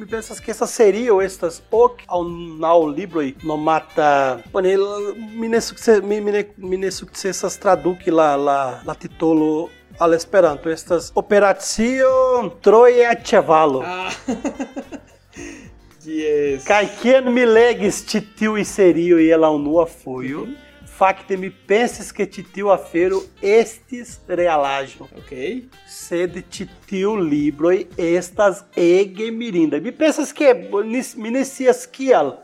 mi pensas que estas serio estas ok aŭ naŭ libroj nomata bone l- mi ne sukce mi, mi, ne, mi ne sukcesas traduki la la la titolo al Esperanto estas Operacio Troja Ĉevalo. Ah. <laughs> yes. Kaj kien mi legis ĉi tiuj serioj el la unua fojo, fakte mi pensis ke ĉi tiu afero estis realaĵo. Ok. sed ĉi tiu libroj estas ege mirindaj. Mi pensas ni, mi ne scias kial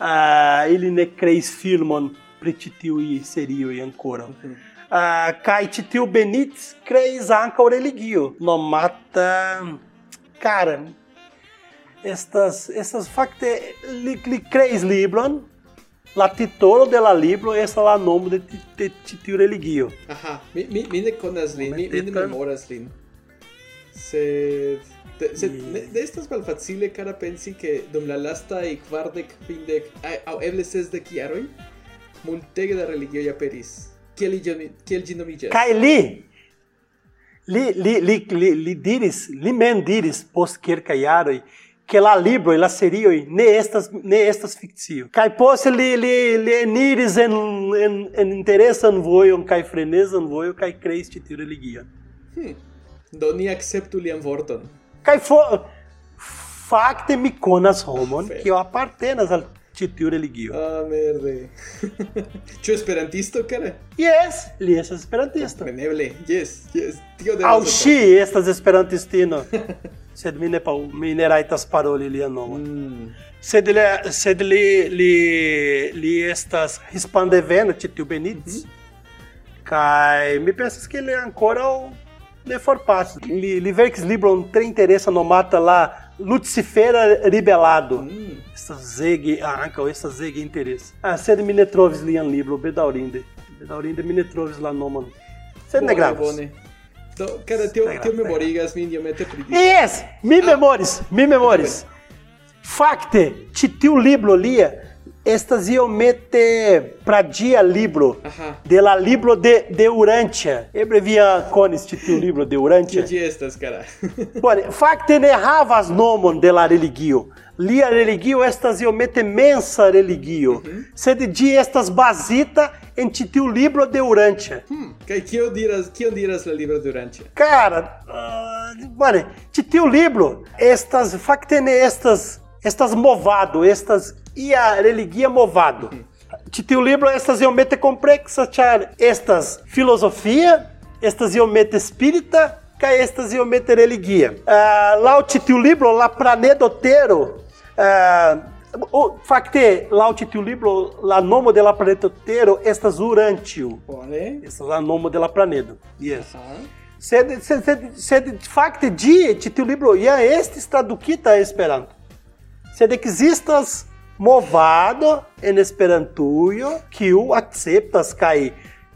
uh, ili ne kreis filmon pri ĉi tiuj serioj ankoraŭ. Uh, kaj ĉi tiu Benitez kreis ankaŭ religio nomata cara estas estas fakte li, li kreis libron la titolo de la libro estas la nomo de, ti- de ĉi tiu religio. Aha, mi, mi, mi ne konas lin, mi, mi ne memoras lin. Sed... De, sed Mi- ne, ne estas malfacile cara pensi ke dum la lastaj kvardek, kvindek, aŭ eble sesdek jaroj, multege da religioj aperis. Kiel ĝi kiel ĝi nomiĝas? Kaj li, li, li, li, li, li diris, li mem diris post kelkaj jaroj, que la libroj, la serioj ne estas ne estas fikcio. Kaj poste li li li eniris en en, en interesan vojon kaj frenezan vojon kaj kreis ĉi tiu religion. Hmm. Do ni akceptu lian vorton. Kaj fo fakte mi konas homon Fek. kiu apartenas al ĉi tiu religio. Ah, merde. Ĉu <laughs> esperantisto, cara? Yes, li estas esperantisto. Kompreneble. Yes, yes. Tio Aŭ devas ŝi estas esperantistino. <laughs> Sed mi ne, pa- mi ne rajtas paroli lian nomon. Mm. Sed li, sed li, li, li estas hispandevena ĉi tiu Benitez. Kaj mi pensas ke li ankoraŭ ne forpasis. Li, li verkis libron tre interesa nomata la Lucifera Ribelado. Mm. Estas ege, ah, ankaŭ estas ege interesa. Ah, sed mi ne trovis lian libro, bedaŭrinde. Bedaŭrinde mi ne trovis la nomon. Sed ne gravas. bone. Do, cara, gravas, ne memorigas min iomete tio. Yes, mi memoris, mi memoris. Fakte, ĉi tiu libro lia estas iomete pradia libro Aha. de la libro de, de Urantia. Eble vi konis ĉi tiu libro de Urantia. ĝi estas, cara? <laughs> Bone, fakte ne havas nomon de la religio. Lia religio estas iomete mensa religio, sed ĝi estas bazita en ĉi tiu libro de Urantia. Hmm. Kaj kio diras, kio diras la libro de Urantia? Cara, uh, ĉi tiu libro estas fakte ne estas estas movado, estas ia religia movado. Ĉi tiu libro estas iomete kompleksa, ĉar estas filozofia, estas iomete spirita kaj estas iomete religia. Uh, ĉi tiu libro la planedotero o, fakte, laŭ ĉi tiu libro la nomo de la planedotero estas Urantiu. Bone. Estas la nomo de la planedo. Yes. Aha. Sed, sed, sed, sed fakte ĝi, ĉi tiu libro ja estis tradukita Esperanto. Sed ekzistas movado en Esperantujo kiu akceptas kaj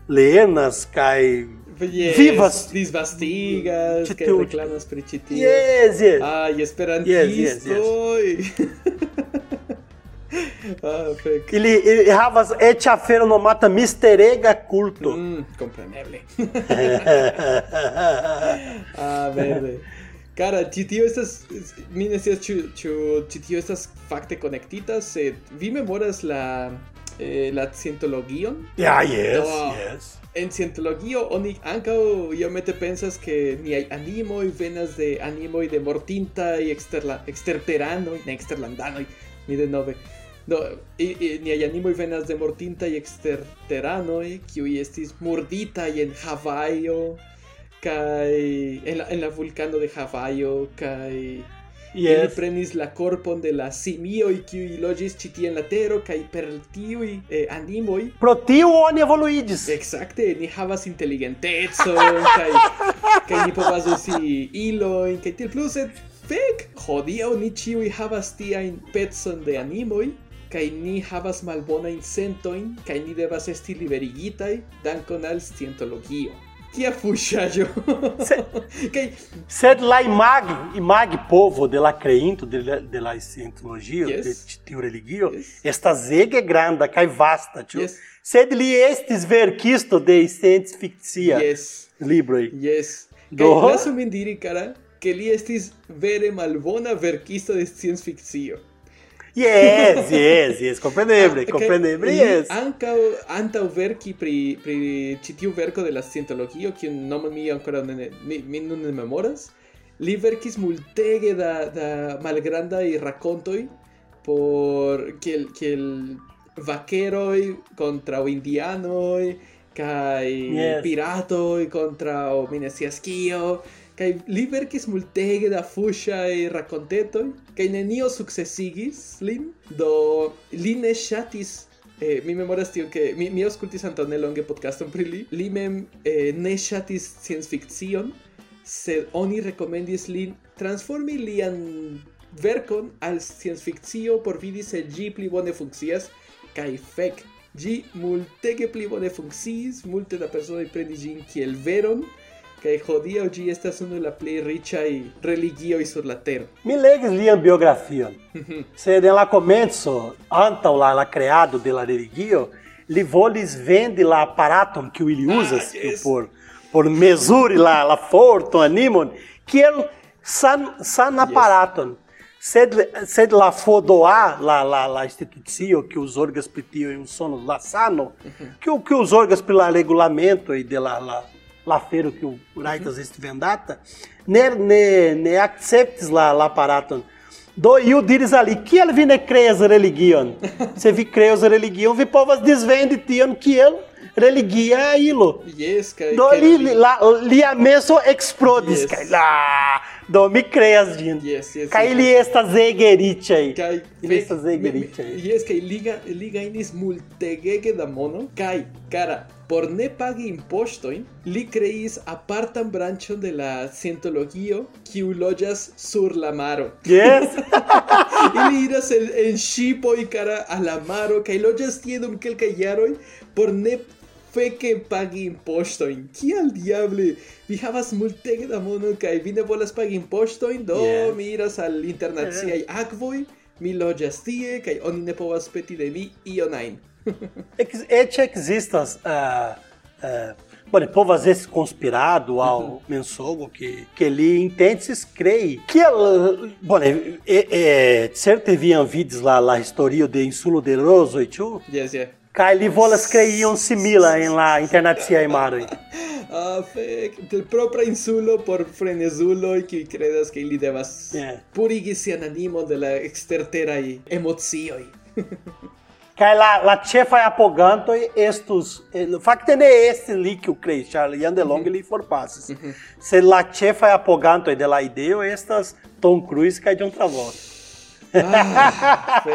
lernas kaj Yes, vivas. Disvastigas, que reclamas pri ĉi tio. Yes, yes. Ay, Yes, esperantistoj. <laughs> ah, fek. Ili, ili havas eĉ afero nomata misterega kulto. Mm, compreneble. <laughs> ah, verde. Cara, ĉi tio estas mi ne scias ĉu ĉu ĉi tio estas fakte konektitas, sed vi memoras la eh, la scientologion? Ja, yes, Do. yes. En Scientologio oni ankaŭ iomete pensas ke niaj animoj venas de animoj de mortintaj eksterla eksterteranoj, ne eksterlandanoj, mi denove. Do, niaj animoj venas de mortintaj eksterteranoj, kiuj estis murditaj en Havajo kaj en la, en la vulkano de Havajo kaj yes. ili prenis la corpon de la simioi qui logis ĉi tie en la tero kaj per tiuj eh, animoj. Pro tiu oni evoluidis exacte ni havas inteligentecon kaj kaj ni povas uzi ilojn kaj tiel plu sed fek hodiaŭ ni ĉiuj havas tiajn pecon de animoj kai ni havas malbona incentoin kai ni devas esti liberigitai dankon al scientologio. Kia fuŝaĵo! kaj Sed la imag, imag povo de la creinto de la, de la Yes. de tiu religio, Yes. estas ege granda kaj vasta, ĉu? Yes. Sed li estis verkisto de scienc fikcia yes, libroj. yes. Do? Kaj lasu min diri, cara, ke li estis vere malbona verkisto de scienc fikcio. <laughs> Yes, yes, yes, compreneble, Ah, compreneble, li yes. Ankaŭ antaŭ verki pri pri ĉi tiu verko de la scientologio, kiun nomo mi ankoraŭ ne ne- mi, mi nun ne memoras, li verkis multege da da malgrandaj rakontoj por kiel kiel vaqueroj kontraŭ indianoj kaj Yes. piratoj kontraŭ mi ne scias kio. kaj li verkis multege da fuŝaj rakontetoj kaj nenio sukcesigis lin do li ne ŝatis eh, mi memoras tio ke mi, mi aŭskultis antaŭne longe podcaston pri li li mem eh, ne ŝatis sciencfikcion sed oni rekomendis lin transformi lian verkon al sciencfikcio por vidi se ĝi pli bone funkcias kaj fek ĝi multege pli bone funkciis multe da personoj prenis ĝin kiel veron kaj hodiaŭ ĝi estas unu el la plej riĉaj religioj sur la tero. Mi legis lian biografion. Sed en la komenco, antaŭ la, la creado de la religio, li volis vendi la aparaton kiu ili uzas Ah, yes. por por mezuri la la forton, animon, kiel san san aparaton. Sed, sed la fodoa, la, la, la institucio que os orgas em sono la sano, que, o- que os orgas pela regulamento e de la, la, la fero que o raitas este vendata, ne, ne, ne acceptes la, la aparaton. Do iu diris ali, kiel vi ne creas religion? <laughs> Se vi creas religion, vi povas disvendi tion kiel religia ilo. Yes, kaj Do li, li, la, lia meso explodis, Yes. kaj la, do mi creas ĝin. Yes, yes, Kaj yes. li estas ege riĉaj. Kaj Ili estas ege mi- riĉaj. Jes, kaj li, li gajnis multegege da mono. Kaj, cara, por ne pagi impostoin, li creis apartan branchon de la Scientologio, kiu loĝas sur la maro. Yes! <laughs> ili iras en, en ŝipoj cara a la maro kaj loĝas tie dum kelkaj jaroj por ne feke pagi impostoin. Kial diable? Vi havas multege da mono kaj vi ne volas pagi impostoin, do yes. mi iras al internaciaj akvoj, mi loĝas tie kaj oni ne povas peti de mi ion ajn. Ex, ete existas... Eh, eh, uh, uh, Bom, povas esse conspirado ao uhum. mensogo que que ele intenses crei que ela, bom, é, é certe viam vides lá lá história de insulo de roso e tu? Yes, yeah. Kaj li volas creiam ion simila en la internaciaj maroj. <laughs> Ah, fek, de propra insulo por frenezuloj kiuj kredas ke ili devas yeah. purigi se animon de la e emocioj. <laughs> Que lá, apoganto estos, o facto é este li que o crei, Charlie, ande longo ele for passes. Se lá chefa apoganto de la idea estas Tom Cruise que é de um travolta. Ah.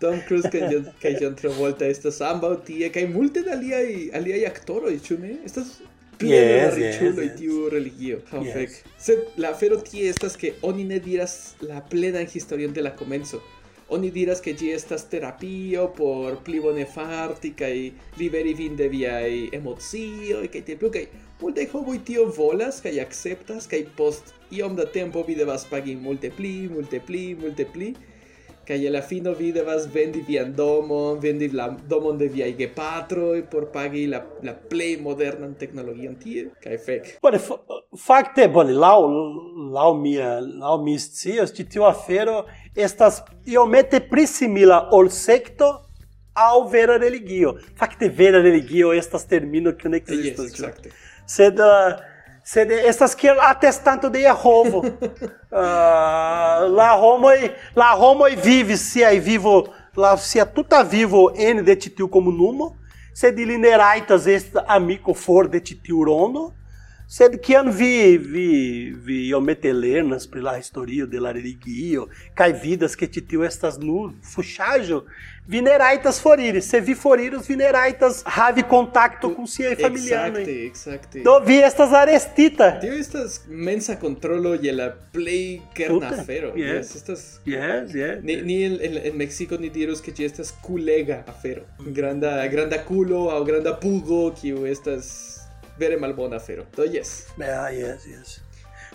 Tom Cruise kaj John, Travolta estas ambaŭ tie kaj multe da aliaj aliaj aktoroj, ĉu ne? Estas plene Yes, yes, riĉuloj yes. tiu religio. Oh, Yes. fek. Sed la afero tie estas ke oni ne diras la plenan historion de la komenco. Oni diras che gi estas terapio por pli bone farti kaj liberi vin de viaj emozio e tiel plu kaj multaj homoj tio volas kai acceptas kai post iom da tempo vi devas pagi multe pli, multe pli, multe pli, multe pli kaj je la fino vi devas vendi vian domon, vendi la domon de viaj gepatroj por pagi la la plej modernan teknologion tie. Kaj fek. Bone, fakte bone, laŭ laŭ mia laŭ mi scias ĉi tiu afero estas iomete prisimila ol secto aŭ vera religio. Facte, vera religio estas termino que ne ekzistas. Yes, exacte. Sed uh, sed estas kiel atestanto de Jehovo. uh, la homoj la homoj vivis siaj vivo la sia tuta vivo en de titiu como numo, sed ili ne rajtas est amiko for de titiu rondo. Sed kiam vi vi vi iomete lernas pri la historio de la religio vidas ke titiu estas nur fuŝaĵo, vi ne rajtas foriri. Se vi foriros, vi ne rajtas havi kontakto kun siaj familianoj. Exacte, exacte. Do vi estas arestita. Tio estas mensa kontrolo je la plej kerna Tute, afero. yes. Yes, estas Yes, yes. Ni, ni en, en, en Mexico ni dirus que estas kulega afero. Granda granda kulo aŭ granda pugo kiu estas vere malbona afero. Do yes. Yeah, yes, yes.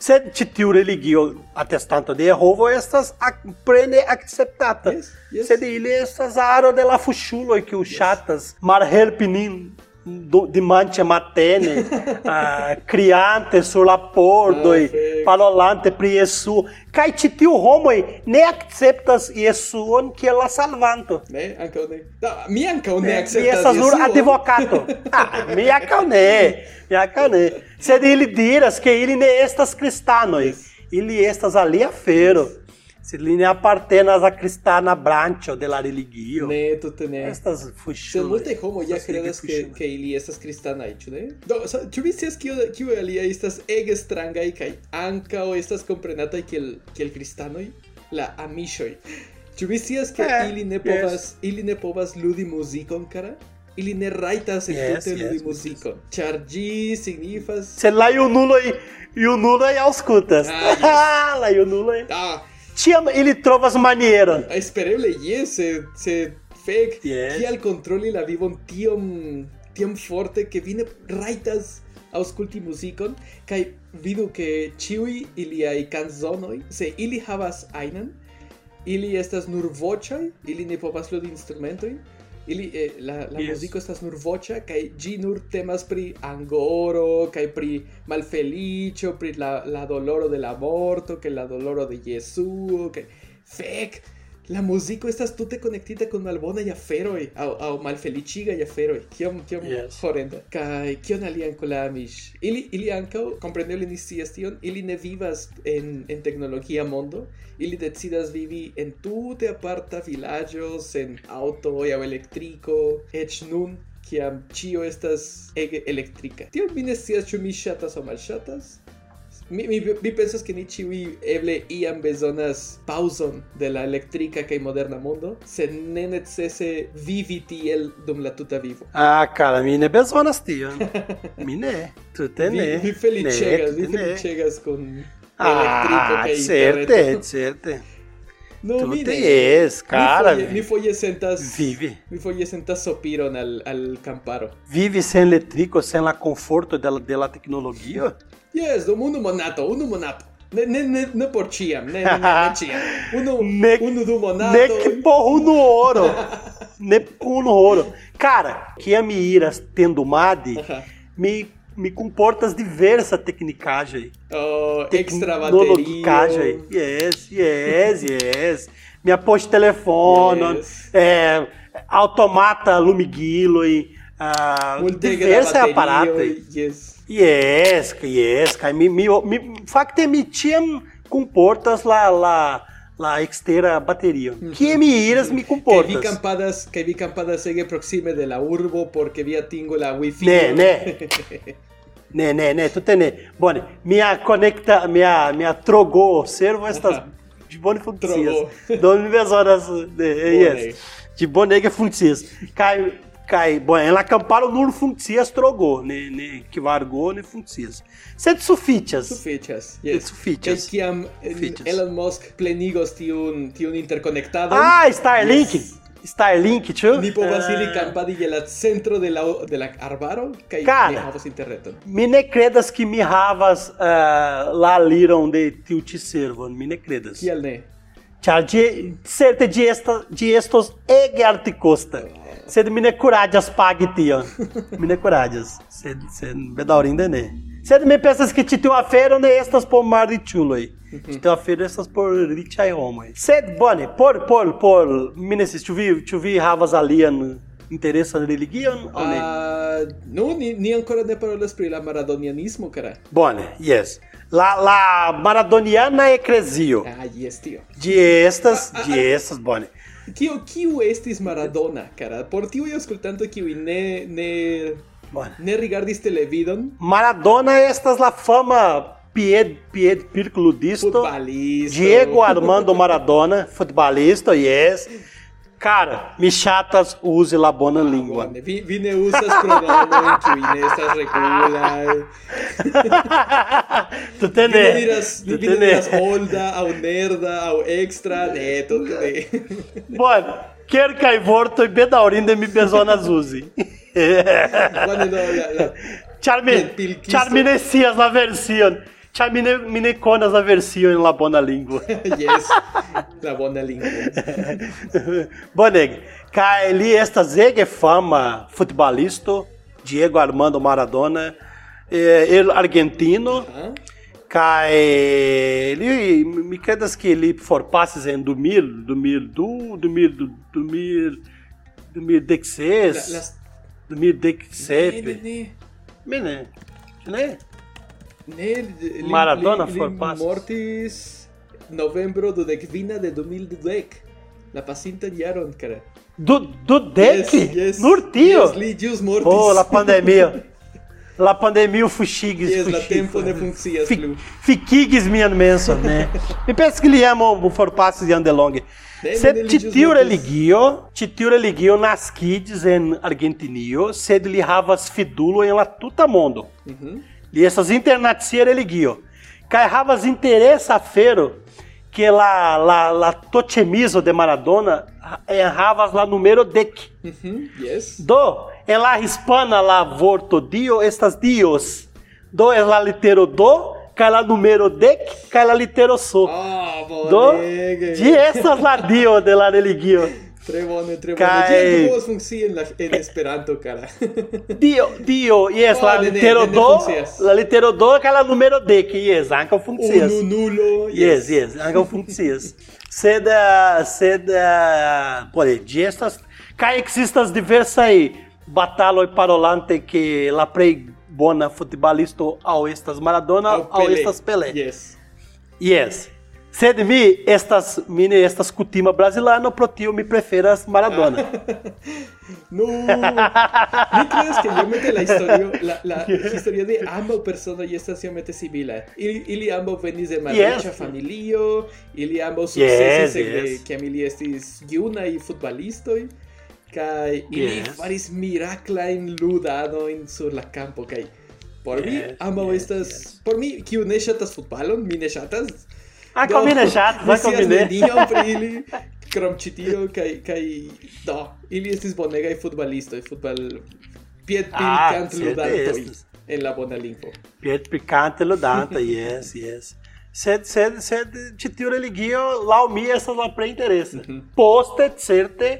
Sed ĉi tiu religio atestanto de Jehovo estas ac plene akceptata. Yes, yes. Sed ili estas aro de la fuŝuloj kiu ŝatas malhelpi nin do, dimanĉe matene, uh, <laughs> criante sur la pordoj, Ah, parolante pri Jesu. Kaj ĉi tiu homoj ne akceptas Jesuon kiel la salvanto. Ne, ankaŭ ne. Da, mi ankaŭ <laughs> ne Mi akceptas estas nur advokato. Ah, mi ankaŭ ne, mi ankaŭ ne. Sed ili diras ke ili ne estas kristanoj. Ili estas alia fero. Sed ili ne apartenas a kristana branĉo de la religio. Ne, tute ne. Estas Sed fuŝuloj. multe homo ja ke, fuŝuloj. ke ili estas kristanaj, ĉu ne? Do, so, ĉu vi scias kio kiu aliaj estas ege strangaj kaj ankaŭ estas komprenataj kiel kiel kristanoj? La amiŝoj. Ĉu vi scias ke Eh, ili ne yes. povas ili ne povas ludi muzikon, kara? Ili ne rajtas Yes, entute yes, ludi yes, muzikon. Ĉar ĝi signifas Sed la junuloj junuloj aŭskultas. Ah, yes. <laughs> La junuloj. Ah, tiam ili trovas manieron. Espereble jes, se se fek yes. kial kontroli la vivon tiom tiom forte ke vi ne rajtas aŭskulti muzikon kaj vidu ke ĉiuj iliaj kanzonoj se ili havas ajnan ili estas nur voĉaj ili ne povas ludi instrumentojn ili eh, la, la Yes. muziko estas nur voĉa kaj ĝi nur temas pri angoro kaj pri malfeliĉo pri la, la doloro de la morto kaj la doloro de Jesuo kaj fek la muziko estas tute konektita kun malbonaj aferoj aŭ aŭ malfeliĉigaj aferoj. Kiom kiom yes. horrenda. Kaj kion alian kolamis. Ili ili ankaŭ kompreneble ni scias tion, ili ne vivas en en teknologia mondo, ili decidas vivi en tute aparta vilaĝo sen aŭtoj aŭ elektriko, eĉ nun kiam ĉio estas ege elektrika. Tiel mi ne scias ĉu mi ŝatas aŭ malŝatas, Mi, mi, mi pensas que ni ĉiuj eble iam bezonas paŭzon de la elektrika kaj moderna mondo, sed ne necese vivi tiel dum la tuta vivo. Ah, cara, mi ne bezonas tion. <laughs> Mi ne, tute Vi, ne. vi feliĉegas, vi tute ne. feliĉegas kun Ah, certe, certe. No, mi Tute ne. es, cara. Mi foje sentas Vivi. Mi foje sentas sopiron al al camparo. Vive sem eletrico, sem la conforto de la, de la tecnologia? Yes, dum unu monato, unu monato. Ne ne ne ne por ĉiam, ne ne ne, ĉiam. Unu Ne- <laughs> unu du Ne monato. que porro no ouro. ne no ouro. Cara, que me iras tendo Aha. me, me comportas diversa tecnicagem. Oh, extra Tecnologicagem. bateria. Yes, yes, yes. Minha post telefone, Yes. é, automata lumigilo e uh, diversa é a parata. Yes. Yes, yes, kai mi mi mi fakte mi tiam comportas la la la extera bateria. Que mi iras mi Que vi comportas. campadas, que vi campadas ege proxime de la urbo porque via tingo la wifi. Né, né. <laughs> Né, né, né, tu tene. Bone, minha conecta, minha minha trogou servo estas de bone funkcias. Trogou. Don minhas horas de yes. De bone que funkcias. Kai kai, bom, ela camparo nur funkcias trogou, ne ne que vargou ne funkcias. Sed sufficias. Sufiĉas. Yes. Kiam eh, Sufiĉas. Elon Musk plenigos tiun tiun interkonektadon. Ah, Starlink. Yes. Starlink, ĉu? Ni povas Ah. iri kampadi je la centro de la de la arbaro kaj Cara. ni havas interreton. Mi ne credas que mi havas uh, la liron de tiu ĉi servon, mi ne credas. Kial ne? Ĉar ĝi certe ĝi estas ĝi estos ege artikosta. Sed mi ne kuraĝas pagi tion. mi ne kuraĝas. Sed sed bedaŭrinde ne. Sed mi pensas ke ĉi tiu afero ne estas por malriĉuloj. Ĉi tiu afero estas por riĉaj homoj. Sed bone, por por por mi ne scias, ĉu vi ĉu vi havas alian interesan religion aŭ ne? Ah, no, ni, ni ancora ne parolas pri la maradonianismo, cara. Bone, yes. La, la maradoniana eclesio. Ah, yes, tio. De estas, de estas, bone. Kio, kiu estis Maradona, cara? Por tiuj aŭskultantoj kiuj ne, ne, Bone. ne rigardis televidon, Maradona estas la fama pied, pied pircludisto. futbalisto... Diego Armando Maradona, futebolista, yes. <laughs> Cara, me chatas use la bona língua. Bone, vi, vi ne usas pronomon <laughs> kiuj <laughs> ne estas regulaj. tu Vi tene. ne diras, vi ne diras holda, aŭ nerda, aŭ extra, ne, tute ne. Bone, quer cai vorto e bedaurinde mi bezonas uzi. Bone, no, la, la, Charmi, Pil- pilquisto. charmi ne scias la version. Charmi ne, mi ne conas la version en la bona língua. <laughs> yes, la bona lingvo. <laughs> Boneg, kai li estas ege fama futbolisto, Diego Armando Maradona, eh, el argentino, Ah? kai li mi credas que li forpasis en 2000, 2002, 2000, 2000, 2016, La, las, 2017. ne, ne, Mene, Maradona forpasis. mortis novembro dudekvina de 2010. La pasintan jaron, cara. Do, do dec? Yes, yes. Nur tio? Yes, li mortis. Oh, la <laughs> pandemia. La pandemia fuxigues, Yes, la fuxigues. tempo ne plu. Mensa, né? <laughs> Me penso que li amo o forpasses de Andelong. Sed titiu ĵus religio, titiu religio nascides en Argentinio, sed li havas fidulo en la tuta mondo. Mhm. Li estas internacia religio. Kai havas interesa afero que la la la tochemizo de Maradona en havas la numero dec. Mhm, Yes. Do, en la hispana la vorto dio estas dios. Do es la litero do, kaj la numero dec, kaj la litero so. Ah, do, bonege. ĝi estas la dio de la religio. Tre bone, tre bone. Kaj- Kiel povos funkcii en, la, en Esperanto, cara? <laughs> Dio, dio, yes, Oh, la litero do, la litero do, kaj la numero dec, yes, ankaŭ funkcias. Unu nulo. Yes, yes, ankaŭ funkcias. Sed, sed, pode, ĝi estas, kaj ekzistas diversaj bataloj parolante que la plej bona futbalisto aŭ estas Maradona Aŭ estas Pelé. Yes. Yes. Sed mi estas mi ne estas kutima brazilano, pro tio mi preferas Maradona. <laughs> No. Mi creas que iomete la historio, la, la <laughs> historia de ambaŭ personoj estas iomete simila. Ili, ili ambaŭ venis de malriĉa Yes. familio, ili ambaŭ Yes, sukcesis ekde yes. kiam ili estis junaj futbalistoj kaj ili Yes. faris miraklajn ludadojn sur la campo kaj por mi Yes, ambaŭ yes, estas por mi kiu ne ŝatas futbalon, mi ne ŝatas. Ah, do, combine chato, vai combine. Nenion pri ili, krom ĉi tio kaj kaj do, ili estis bonegaj futbalistoj, futbal pied ah, ludantoj en la bona lingvo. Piet picante ludanta, <laughs> yes, yes. Sed, sed, sed, ĉi tiu religio laŭ mi estas la plej interesa. Mm -hmm. Poste, certe,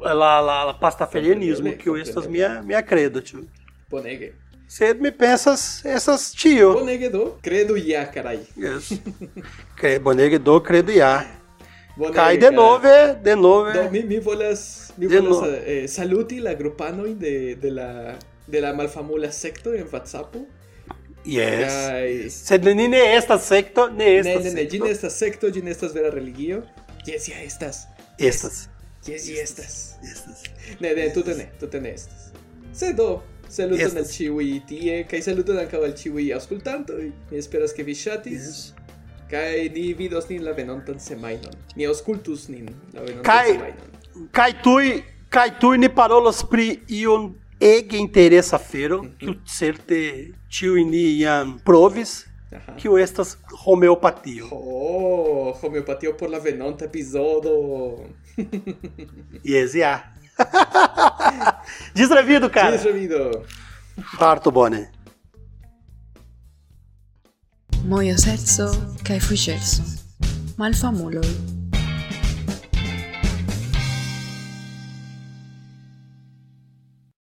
la, la, la pastafelianismo, kiu estas mia, mia credo, ĉu. Bonege. Você me pensa essas tio. Bonege do, credo ya, carai. Yes. Cre- Boneg do credo ya. Bonege, Cai de carai. nove, de nove. Do, mi, mi volas, mi De volas no- eh, saluti la grupanoj de, de la de la malfamula sekto en WhatsApp. Yes. Kaj Sed ni ne estas sekto, ne estas ne ne, ĝi ne estas sekto, ĝi ne estas vera religio. Jes, ja estas. Estas. Jes, ja estas. Estas. Ne, ne, tute ne, tute ne estas. Se do, saluton al ĉiuj tie, kaj saluton ankaŭ al ĉiuj aŭskultantoj. Mi esperas ke vi ŝatis. Yes. Kaj ni vidos nin la venontan semajnon. Ni aŭskultus nin la venontan Kaj- semajnon. Kai tui, kai tui ni parolos pri iun ege interesa fero, kiu certe ĉiuj ni jam provis, Aha. kiu estas homeopatio. Oh, homeopatio por la venonta epizodo. Yes, ja. <laughs> Deslevido, cara. Deslevido. Parto, Bonnie. Moio serzo, kai fu cerso. Malfamuloi.